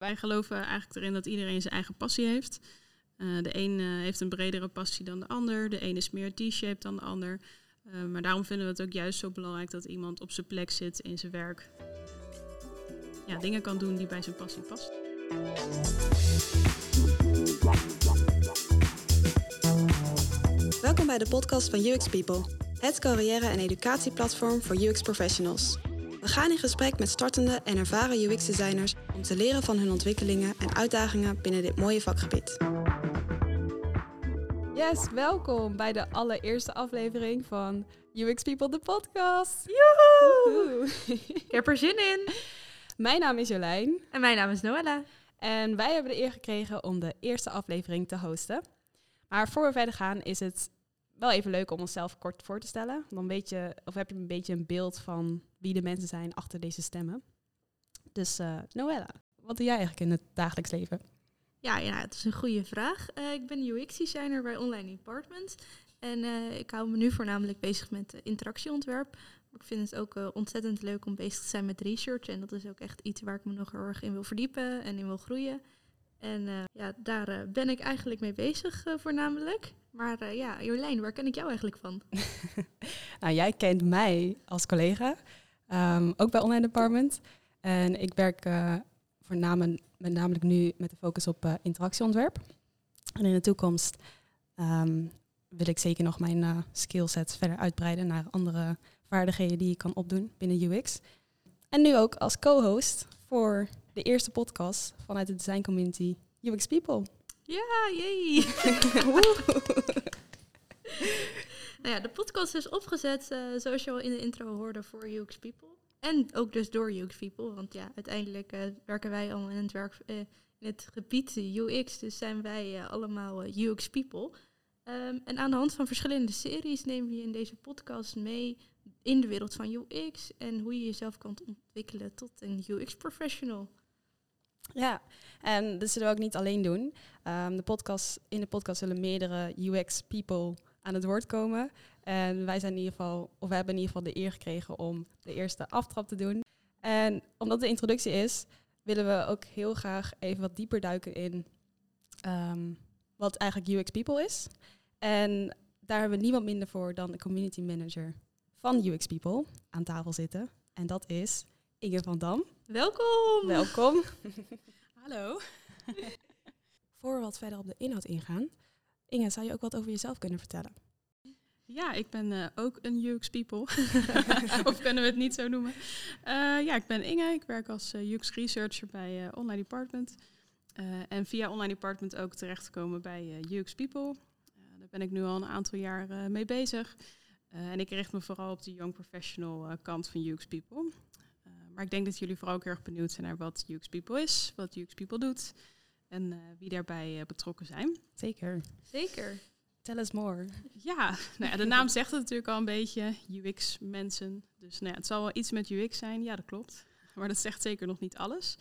Wij geloven eigenlijk erin dat iedereen zijn eigen passie heeft. Uh, de een uh, heeft een bredere passie dan de ander. De een is meer T-shaped dan de ander. Uh, maar daarom vinden we het ook juist zo belangrijk dat iemand op zijn plek zit in zijn werk. Ja, dingen kan doen die bij zijn passie past. Welkom bij de podcast van UX People, het carrière- en educatieplatform voor UX professionals. We gaan in gesprek met startende en ervaren UX-designers om te leren van hun ontwikkelingen en uitdagingen binnen dit mooie vakgebied. Yes, welkom bij de allereerste aflevering van UX People, de podcast. Joehoe! Ik heb er zin in. Mijn naam is Jolijn. En mijn naam is Noella. En wij hebben de eer gekregen om de eerste aflevering te hosten. Maar voor we verder gaan is het wel even leuk om onszelf kort voor te stellen. Dan weet je, of heb je een beetje een beeld van wie de mensen zijn achter deze stemmen. Dus uh, Noella, wat doe jij eigenlijk in het dagelijks leven? Ja, ja het is een goede vraag. Uh, ik ben UX-designer bij Online Department. En uh, ik hou me nu voornamelijk bezig met interactieontwerp. Ik vind het ook ontzettend leuk om bezig te zijn met research. En dat is ook echt iets waar ik me nog heel erg in wil verdiepen en in wil groeien. En ja, daar ben ik eigenlijk mee bezig voornamelijk. Maar ja, Jolijn, waar ken ik jou eigenlijk van? nou, jij kent mij als collega, um, ook bij Online Department. En ik werk voornamelijk, met namelijk nu met de focus op interactieontwerp. En in de toekomst um, wil ik zeker nog mijn skillsets verder uitbreiden naar andere vaardigheden die ik kan opdoen binnen UX. En nu ook als co-host voor de eerste podcast vanuit de design community UX People. Ja, jee! nou ja, de podcast is opgezet, uh, zoals je al in de intro hoorde, voor UX People. En ook dus door UX People, want ja, uiteindelijk uh, werken wij allemaal in het, werk, uh, in het gebied UX, dus zijn wij allemaal UX People. Um, en aan de hand van verschillende series nemen we je in deze podcast mee in de wereld van UX en hoe je jezelf kan ontwikkelen tot een UX-professional. Ja, en dat zullen we ook niet alleen doen. Um, de podcast, in de podcast zullen meerdere UX-people aan het woord komen. En wij zijn in ieder geval, of we hebben in ieder geval de eer gekregen om de eerste aftrap te doen. En omdat de introductie is, willen we ook heel graag even wat dieper duiken in um, wat eigenlijk UX People is. En daar hebben we niemand minder voor dan de community manager van UX People aan tafel zitten. En dat is Inge van Dam. Welkom! Welkom. Hallo. Voor we wat verder op de inhoud ingaan, Inge, zou je ook wat over jezelf kunnen vertellen? Ja, ik ben uh, ook een UX People. of kunnen we het niet zo noemen? Uh, ja, ik ben Inge. Ik werk als uh, UX Researcher bij Online Department. en via Online Department ook terechtgekomen bij UX People. daar ben ik nu al een aantal jaar mee bezig. En ik richt me vooral op de young professional kant van UX People. Maar ik denk dat jullie vooral ook erg benieuwd zijn naar wat UX People is, wat UX People doet en wie daarbij betrokken zijn. Zeker. Zeker. Tell us more. Ja, nou ja, de naam zegt het natuurlijk al een beetje, UX-mensen. Dus nou ja, het zal wel iets met UX zijn, ja dat klopt. Maar dat zegt zeker nog niet alles.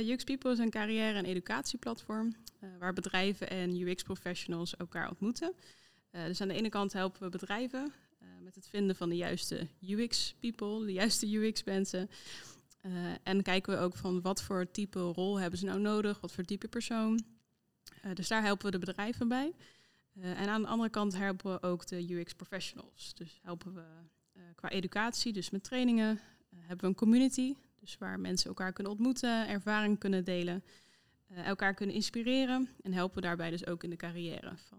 UX People is een carrière- en educatieplatform waar bedrijven en UX-professionals elkaar ontmoeten. Uh, dus aan de ene kant helpen we bedrijven uh, met het vinden van de juiste UX-people, de juiste UX-mensen. Uh, en kijken we ook van wat voor type rol hebben ze nou nodig, wat voor type persoon. dus daar helpen we de bedrijven bij. en aan de andere kant helpen we ook de UX-professionals. Dus helpen we qua educatie, dus met trainingen. hebben we een community, dus waar mensen elkaar kunnen ontmoeten, ervaring kunnen delen, elkaar kunnen inspireren. En helpen we daarbij dus ook in de carrière van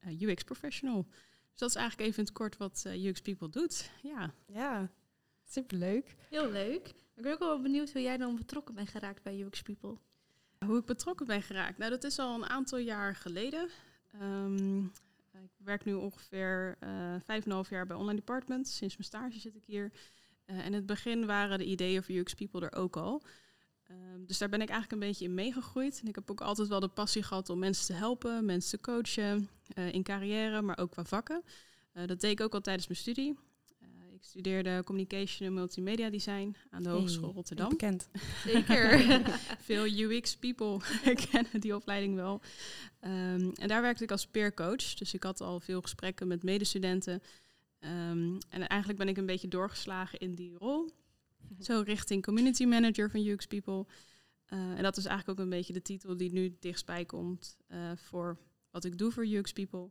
een UX professional. Dus dat is eigenlijk even in het kort wat UX People doet. Ja, ja superleuk. Heel leuk. Ik ben ook wel benieuwd hoe jij dan betrokken bent geraakt bij UX People. Hoe ik betrokken ben geraakt? Nou, dat is al een aantal jaar geleden. Um, ik werk nu ongeveer uh, vijf en half jaar bij Online Department. Sinds mijn stage zit ik hier. Uh, in het begin waren de ideeën voor UX People er ook al. Um, dus daar ben ik eigenlijk een beetje in meegegroeid. En ik heb ook altijd wel de passie gehad om mensen te helpen, mensen te coachen uh, in carrière, maar ook qua vakken. Uh, dat deed ik ook al tijdens mijn studie. Ik studeerde Communication en Multimedia Design aan de Hogeschool hey, Rotterdam. Bekend. Zeker. Veel UX-people kennen die opleiding wel. Um, en daar werkte ik als peer coach. Dus ik had al veel gesprekken met medestudenten. Um, en eigenlijk ben ik een beetje doorgeslagen in die rol. Zo richting community manager van UX People. en dat is eigenlijk ook een beetje de titel die nu dichtstbij komt voor wat ik doe voor UX People.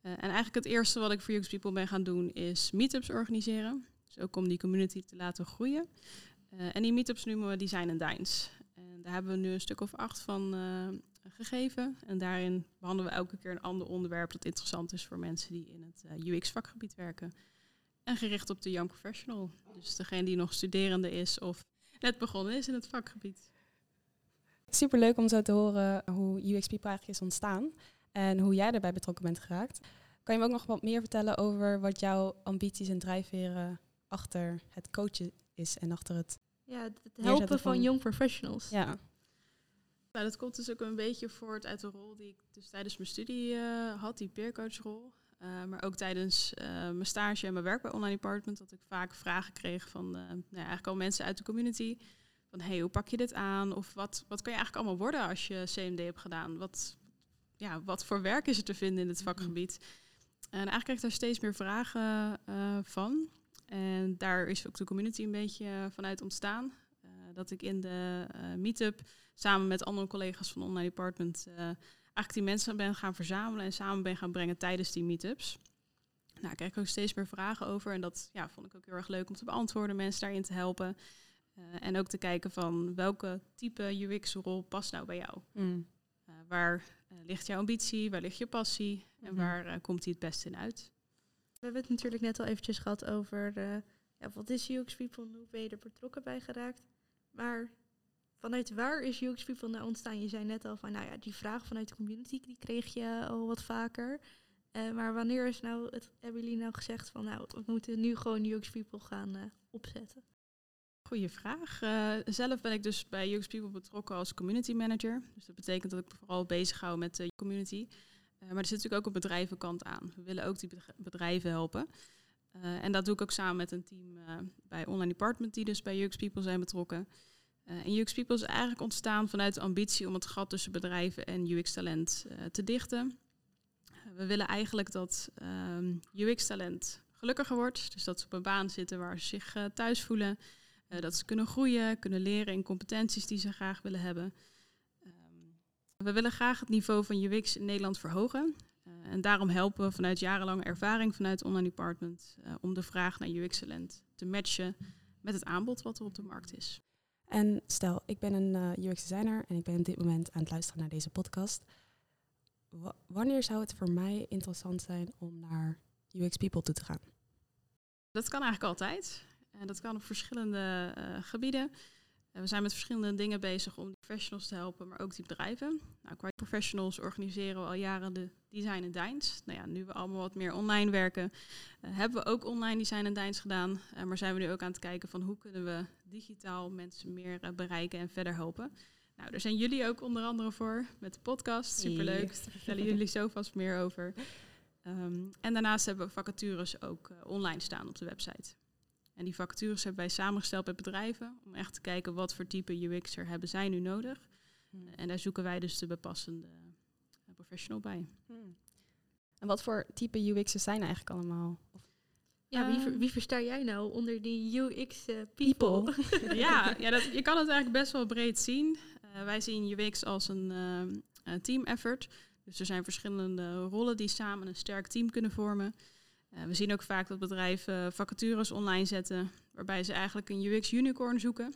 En eigenlijk het eerste wat ik voor UX People ben gaan doen is meetups organiseren. Dus ook om die community te laten groeien. en die meetups noemen we Design and Dines. En daar hebben we nu een stuk of acht van gegeven. En daarin behandelen we elke keer een ander onderwerp dat interessant is voor mensen die in het UX-vakgebied werken. En gericht op de young professional. Dus degene die nog studerende is of net begonnen is in het vakgebied. Super leuk om zo te horen hoe UX People ontstaan en hoe jij erbij betrokken bent geraakt. Kan je me ook nog wat meer vertellen over wat jouw ambities en drijfveren achter het coachen is en achter het. Ja, het helpen van, van young professionals. Ja. Nou, dat komt dus ook een beetje voort uit de rol die ik dus tijdens mijn studie uh, had, die peercoachrol. Uh, maar ook tijdens uh, mijn stage en mijn werk bij Online Department, dat ik vaak vragen kreeg van nou, eigenlijk al mensen uit de community. Van hey, hoe pak je dit aan? Of wat, wat kan je eigenlijk allemaal worden als je CMD hebt gedaan? Wat, ja, wat voor werk is er te vinden in het mhm. vakgebied? En eigenlijk krijg ik daar steeds meer vragen van. En daar is ook de community een beetje vanuit ontstaan. dat ik in de meetup samen met andere collega's van Online Department eigenlijk die mensen ben gaan verzamelen en samen ben gaan brengen tijdens die meetups. Nou, ik kreeg ook steeds meer vragen over en dat ja, vond ik ook heel erg leuk om te beantwoorden, mensen daarin te helpen. En ook te kijken van welke type UX-rol past nou bij jou. Mm. Waar ligt jouw ambitie, waar ligt je passie en mhm. waar komt die het beste in uit? We hebben het natuurlijk net al eventjes gehad over ja, wat is UX People en hoe ben je er betrokken bij geraakt. Maar Vanuit waar is UX People nou ontstaan? Je zei net al van, nou ja, die vraag vanuit de community, die kreeg je al wat vaker. Uh, maar wanneer is nou het, hebben jullie nou gezegd van, nou, we moeten nu gewoon UX People gaan uh, opzetten? Goeie vraag. Uh, zelf ben ik dus bij UX People betrokken als community manager. Dus dat betekent dat ik vooral bezig hou met de community. maar er zit natuurlijk ook een bedrijvenkant aan. We willen ook die bedrijven helpen. en dat doe ik ook samen met een team bij Online Department, die dus bij UX People zijn betrokken. En UX People is eigenlijk ontstaan vanuit de ambitie om het gat tussen bedrijven en UX-talent te dichten. We willen eigenlijk dat um, UX-talent gelukkiger wordt. Dus dat ze op een baan zitten waar ze zich thuis voelen. Dat ze kunnen groeien, kunnen leren in competenties die ze graag willen hebben. Um, we willen graag het niveau van UX in Nederland verhogen. en daarom helpen we vanuit jarenlange ervaring vanuit Online Department om de vraag naar UX-talent te matchen met het aanbod wat er op de markt is. En stel, ik ben een eh, UX-designer en ik ben op dit moment aan het luisteren naar deze podcast. wanneer zou het voor mij interessant zijn om naar UX People toe te gaan? Dat kan eigenlijk altijd. En dat kan op verschillende uh, gebieden we zijn met verschillende dingen bezig om die professionals te helpen, maar ook die bedrijven. Nou, qua professionals organiseren we al jaren de design en dines. Nou ja, nu we allemaal wat meer online werken, uh, hebben we ook online design en dines gedaan. Uh, maar zijn we nu ook aan het kijken van hoe kunnen we digitaal mensen meer uh, bereiken en verder helpen. Nou, daar zijn jullie ook onder andere voor met de podcast. Superleuk. Daar vertellen jullie zo vast meer over. Um, en daarnaast hebben we vacatures ook online staan op de website. En die vacatures hebben wij samengesteld bij bedrijven om echt te kijken wat voor type UX'er hebben zij nu nodig. Hmm. En daar zoeken wij dus de bepassende eh, professional bij. Hmm. En wat voor type UX'ers zijn eigenlijk allemaal? Ja, wie, wie versta jij nou onder die UX uh, people? ja, ja dat, je kan het eigenlijk best wel breed zien. Uh, wij zien UX als een uh, team effort. Dus er zijn verschillende rollen die samen een sterk team kunnen vormen. Uh, we zien ook vaak dat bedrijven vacatures online zetten, waarbij ze eigenlijk een UX-unicorn zoeken.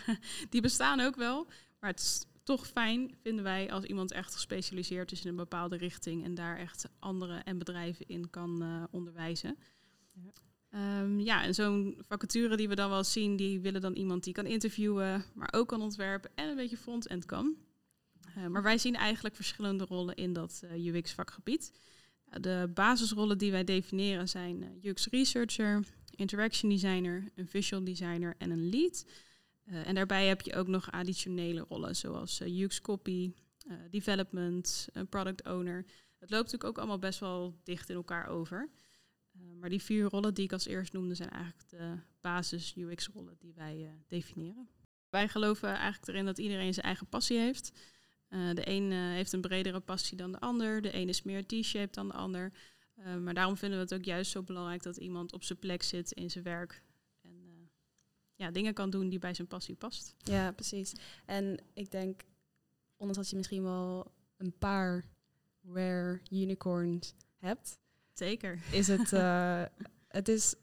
die bestaan ook wel, maar het is toch fijn, vinden wij, als iemand echt gespecialiseerd is in een bepaalde richting en daar echt anderen en bedrijven in kan uh, onderwijzen. Ja. Um, ja, en zo'n vacature die we dan wel zien, die willen dan iemand die kan interviewen, maar ook kan ontwerpen en een beetje front-end kan. Uh, maar wij zien eigenlijk verschillende rollen in dat UX-vakgebied. De basisrollen die wij definiëren zijn eh, UX researcher, interaction designer, een visual designer en een lead. Uh, en daarbij heb je ook nog additionele rollen zoals uh, UX copy, uh, development, product owner. Het loopt natuurlijk ook allemaal best wel dicht in elkaar over. maar die vier rollen die ik als eerst noemde zijn eigenlijk de basis UX rollen die wij definiëren. Wij geloven eigenlijk erin dat iedereen zijn eigen passie heeft. Uh, de een uh, heeft een bredere passie dan de ander. De een is meer T-shaped dan de ander. Uh, maar daarom vinden we het ook juist zo belangrijk dat iemand op zijn plek zit in zijn werk. En ja, dingen kan doen die bij zijn passie past. Ja, precies. En ik denk, ondanks dat je misschien wel een paar rare unicorns hebt, Zeker. is het, het is...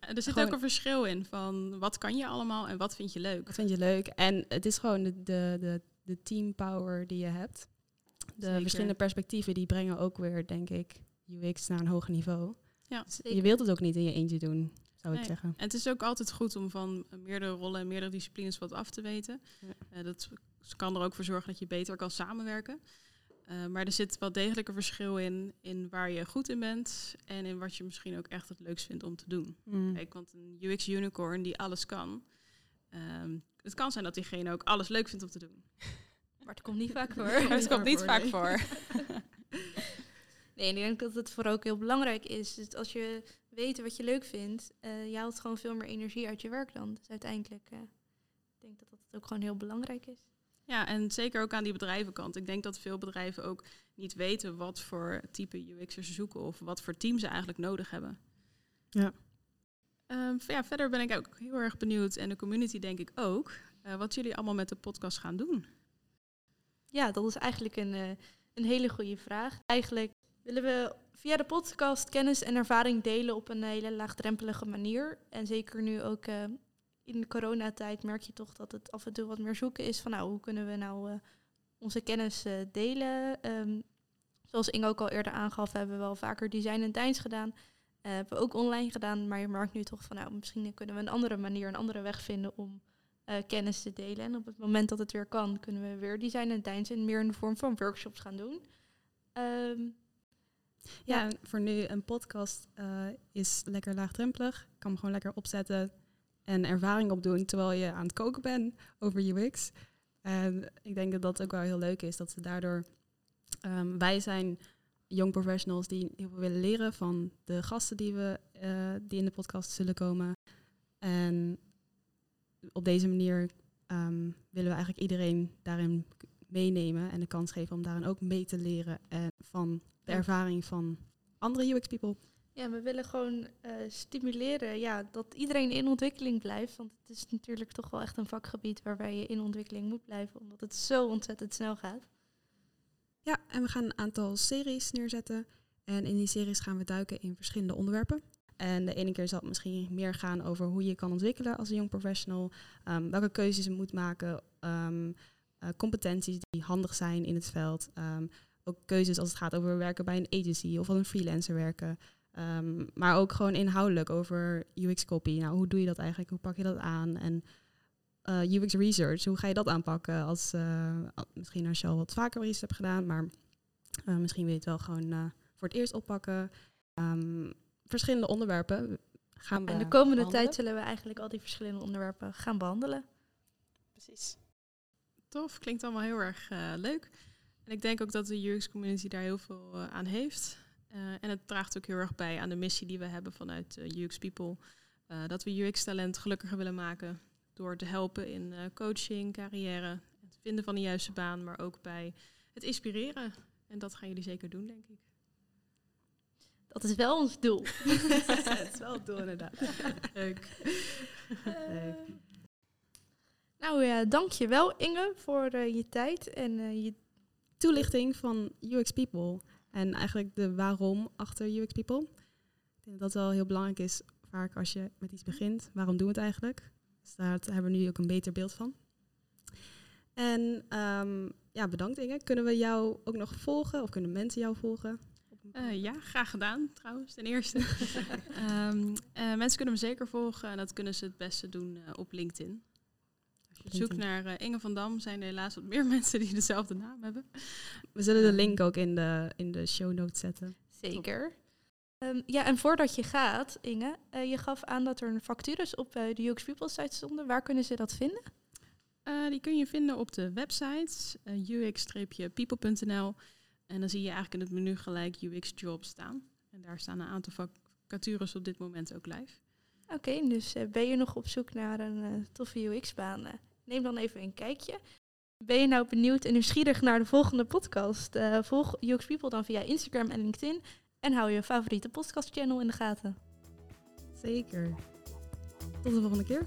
Er zit ook een verschil in van wat kan je allemaal en wat vind je leuk. Wat vind je leuk? En het is gewoon de, de, de, de team power die je hebt. De Zeker. verschillende perspectieven die brengen ook weer, denk ik, UX naar een hoger niveau. Ja, dus je wilt het ook niet in je eentje doen, zou nee. ik zeggen. En het is ook altijd goed om van meerdere rollen en meerdere disciplines wat af te weten. Ja. Uh, dat kan er ook voor zorgen dat je beter kan samenwerken. Uh, maar er zit wel degelijk een verschil in, in waar je goed in bent en in wat je misschien ook echt het leukst vindt om te doen. Mm. Kijk, want een UX unicorn die alles kan, um, het kan zijn dat diegene ook alles leuk vindt om te doen. Maar het komt niet vaak voor. het komt niet vaak voor. nee, en ik denk dat het voor ook heel belangrijk is. Dus als je weet wat je leuk vindt, uh, je haalt gewoon veel meer energie uit je werk dan. Dus uiteindelijk uh, ik denk dat dat ook gewoon heel belangrijk is. Ja, en zeker ook aan die bedrijvenkant. Ik denk dat veel bedrijven ook niet weten wat voor type UX'ers ze zoeken of wat voor team ze eigenlijk nodig hebben. Ja. Um, ja, verder ben ik ook heel erg benieuwd, en de community denk ik ook, uh, wat jullie allemaal met de podcast gaan doen. Ja, dat is eigenlijk een, uh, een hele goede vraag. Eigenlijk willen we via de podcast kennis en ervaring delen op een hele laagdrempelige manier. En zeker nu ook uh, in de coronatijd merk je toch dat het af en toe wat meer zoeken is van nou, hoe kunnen we nou onze kennis delen. Um, zoals Inge ook al eerder aangaf, hebben we wel vaker design en deins gedaan. Uh, hebben we ook online gedaan, maar je merkt nu toch van nou, misschien kunnen we een andere manier, een andere weg vinden om kennis te delen. En op het moment dat het weer kan, kunnen we weer design en en meer in de vorm van workshops gaan doen. Um, ja, ja, voor nu een podcast is lekker laagdrempelig. Ik kan hem gewoon lekker opzetten en ervaring opdoen terwijl je aan het koken bent over UX. En ik denk dat dat ook wel heel leuk is, dat ze daardoor... Um, wij zijn young professionals die heel veel willen leren van de gasten die, we, uh, die in de podcast zullen komen. En op deze manier um, willen we eigenlijk iedereen daarin meenemen en de kans geven om daarin ook mee te leren en van de ervaring van andere UX people. Ja, we willen gewoon uh, stimuleren ja, dat iedereen in ontwikkeling blijft. Want het is natuurlijk toch wel echt een vakgebied waarbij je in ontwikkeling moet blijven, omdat het zo ontzettend snel gaat. Ja, en we gaan een aantal series neerzetten. En in die series gaan we duiken in verschillende onderwerpen. En de ene keer zal het misschien meer gaan over hoe je kan ontwikkelen als een jong professional. Um, welke keuzes je moet maken. Um, uh, competenties die handig zijn in het veld. Um, ook keuzes als het gaat over werken bij een agency of als een freelancer werken. Maar ook gewoon inhoudelijk over UX-copy. Nou, hoe doe je dat eigenlijk? Hoe pak je dat aan? En uh, UX research, hoe ga je dat aanpakken? Als, uh, misschien als je al wat vaker research hebt gedaan, maar uh, misschien wil je het wel gewoon voor het eerst oppakken. Um, verschillende onderwerpen gaan we En de komende behandelen. tijd zullen we eigenlijk al die verschillende onderwerpen gaan behandelen. Precies. Tof, klinkt allemaal heel erg leuk. En ik denk ook dat de UX-community daar heel veel aan heeft. Uh, en het draagt ook heel erg bij aan de missie die we hebben vanuit uh, UX People. Uh, dat we UX-talent gelukkiger willen maken door te helpen in coaching, carrière, het vinden van de juiste baan, maar ook bij het inspireren. En dat gaan jullie zeker doen, denk ik. Dat is wel ons doel. dat is wel het doel, inderdaad. Leuk. Leuk. Nou ja, dank je wel Inge voor je tijd en je toelichting van UX People. En eigenlijk de waarom achter UX People. Ik denk dat dat wel heel belangrijk is, vaak als je met iets begint. Waarom doen we het eigenlijk? Dus daar hebben we nu ook een beter beeld van. En um, ja, bedankt Inge. Kunnen we jou ook nog volgen? Of kunnen mensen jou volgen? Uh, ja, graag gedaan trouwens, ten eerste. um, uh, mensen kunnen me zeker volgen en dat kunnen ze het beste doen uh, op LinkedIn. Op zoek naar Inge van Dam zijn er helaas wat meer mensen die dezelfde naam hebben. We zullen de link ook in de, in de show notes zetten. Zeker. Um, ja, en voordat je gaat, Inge, uh, je gaf aan dat er een vacatures op uh, de UX People site stonden. Waar kunnen ze dat vinden? Uh, die kun je vinden op de website ux-people.nl. En dan zie je eigenlijk in het menu gelijk UX Jobs staan. En daar staan een aantal vacatures op dit moment ook live. Oké, okay, dus ben je nog op zoek naar een toffe UX-baan? neem dan even een kijkje. Ben je nou benieuwd en nieuwsgierig naar de volgende podcast? Volg UX People dan via Instagram en LinkedIn. En hou je favoriete podcast channel in de gaten. Zeker. Tot de volgende keer.